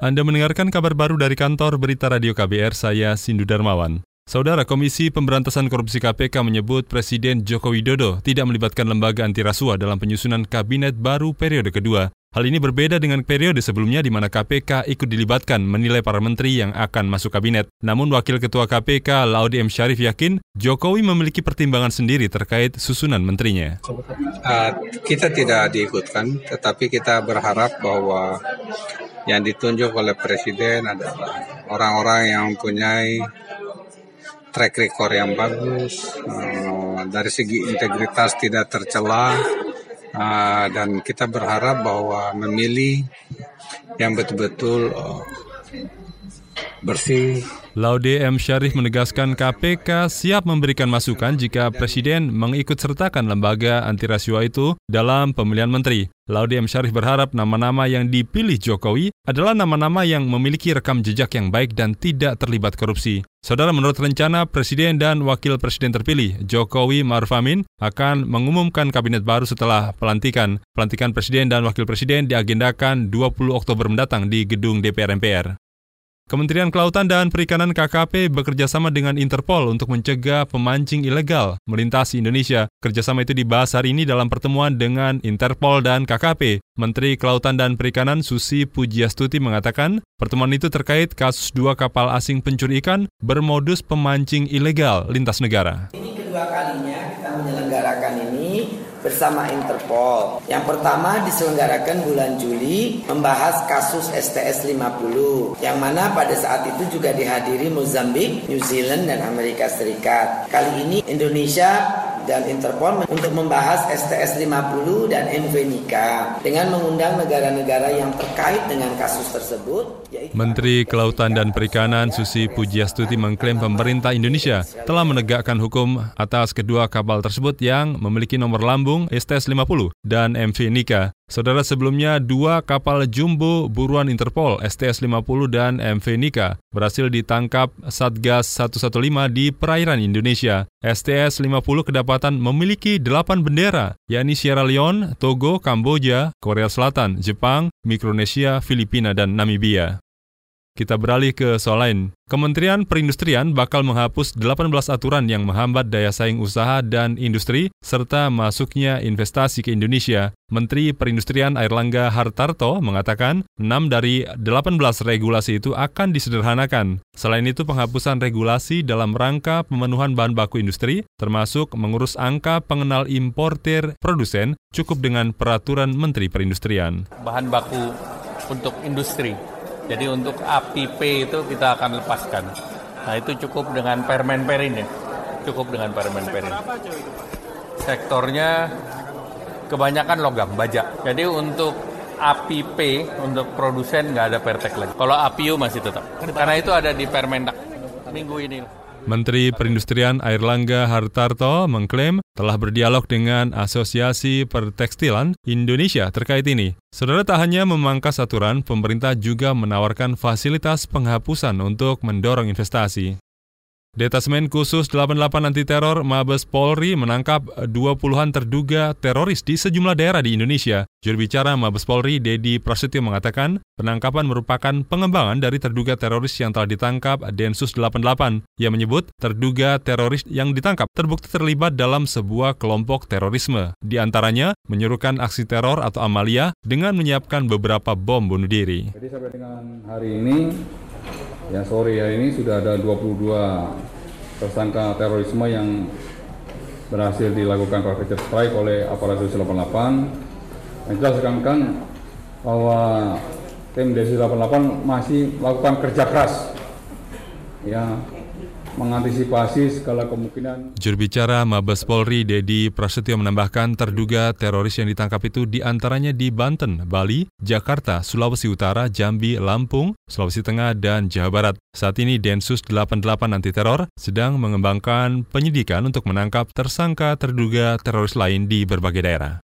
Anda mendengarkan kabar baru dari kantor Berita Radio KBR, saya Sindu Darmawan. Saudara Komisi Pemberantasan Korupsi KPK menyebut Presiden Joko Widodo tidak melibatkan lembaga anti rasuah dalam penyusunan kabinet baru periode kedua. Hal ini berbeda dengan periode sebelumnya di mana KPK ikut dilibatkan menilai para menteri yang akan masuk kabinet. Namun Wakil Ketua KPK Laude M. Syarif yakin Jokowi memiliki pertimbangan sendiri terkait susunan menterinya. Uh, kita tidak diikutkan, tetapi kita berharap bahwa yang ditunjuk oleh presiden adalah orang-orang yang mempunyai track record yang bagus, uh, dari segi integritas tidak tercela, uh, dan kita berharap bahwa memilih yang betul-betul uh, bersih. Laude M. Syarif menegaskan KPK siap memberikan masukan jika Presiden mengikut sertakan lembaga anti rasuah itu dalam pemilihan menteri. Laude M. Syarif berharap nama-nama yang dipilih Jokowi adalah nama-nama yang memiliki rekam jejak yang baik dan tidak terlibat korupsi. Saudara, menurut rencana Presiden dan Wakil Presiden terpilih, Jokowi Maruf Amin akan mengumumkan kabinet baru setelah pelantikan. Pelantikan Presiden dan Wakil Presiden diagendakan 20 Oktober mendatang di gedung DPR MPR. Kementerian Kelautan dan Perikanan KKP bekerjasama dengan Interpol untuk mencegah pemancing ilegal melintasi Indonesia. Kerjasama itu dibahas hari ini dalam pertemuan dengan Interpol dan KKP. Menteri Kelautan dan Perikanan Susi Pujiastuti mengatakan pertemuan itu terkait kasus dua kapal asing pencuri ikan bermodus pemancing ilegal lintas negara. Kedua kalinya kita menyelenggarakan ini bersama Interpol. Yang pertama diselenggarakan bulan Juli membahas kasus STS 50 yang mana pada saat itu juga dihadiri Mozambik, New Zealand dan Amerika Serikat. Kali ini Indonesia dan Interpol untuk membahas STS 50 dan MV Nika dengan mengundang negara-negara yang terkait dengan kasus tersebut. Menteri Kelautan dan Perikanan Susi Pujiastuti mengklaim pemerintah Indonesia telah menegakkan hukum atas kedua kapal tersebut yang memiliki nomor lambung STS 50 dan MV Nika. Saudara sebelumnya dua kapal jumbo buruan Interpol STS-50 dan MV Nika berhasil ditangkap Satgas 115 di perairan Indonesia. STS-50 kedapatan memiliki delapan bendera, yakni Sierra Leone, Togo, Kamboja, Korea Selatan, Jepang, Mikronesia, Filipina, dan Namibia. Kita beralih ke soal lain. Kementerian Perindustrian bakal menghapus 18 aturan yang menghambat daya saing usaha dan industri serta masuknya investasi ke Indonesia. Menteri Perindustrian Airlangga Hartarto mengatakan 6 dari 18 regulasi itu akan disederhanakan. Selain itu penghapusan regulasi dalam rangka pemenuhan bahan baku industri termasuk mengurus angka pengenal importer produsen cukup dengan peraturan Menteri Perindustrian. Bahan baku untuk industri jadi untuk APP itu kita akan lepaskan. Nah itu cukup dengan permen perin ya. Cukup dengan permen perin. Sektornya kebanyakan logam, baja. Jadi untuk APP, untuk produsen nggak ada pertek lagi. Kalau APU masih tetap. Karena itu ada di Permendak minggu ini. Menteri Perindustrian Airlangga Hartarto mengklaim telah berdialog dengan Asosiasi Pertekstilan Indonesia terkait ini. Saudara tak hanya memangkas aturan, pemerintah juga menawarkan fasilitas penghapusan untuk mendorong investasi. Detasmen Khusus 88 Anti Teror Mabes Polri menangkap 20-an terduga teroris di sejumlah daerah di Indonesia. Juru bicara Mabes Polri, Dedi Prasetyo mengatakan, penangkapan merupakan pengembangan dari terduga teroris yang telah ditangkap Densus 88. Ia menyebut terduga teroris yang ditangkap terbukti terlibat dalam sebuah kelompok terorisme. Di antaranya, menyuruhkan aksi teror atau amalia dengan menyiapkan beberapa bom bunuh diri. Jadi sampai dengan hari ini Ya sore ya ini sudah ada 22 tersangka terorisme yang berhasil dilakukan targeted strike oleh aparat 88. Yang jelas kan bahwa tim Densus 88 masih melakukan kerja keras ya mengantisipasi segala kemungkinan. Juru bicara Mabes Polri Dedi Prasetyo menambahkan terduga teroris yang ditangkap itu di antaranya di Banten, Bali, Jakarta, Sulawesi Utara, Jambi, Lampung, Sulawesi Tengah, dan Jawa Barat. Saat ini Densus 88 Anti Teror sedang mengembangkan penyidikan untuk menangkap tersangka terduga teroris lain di berbagai daerah.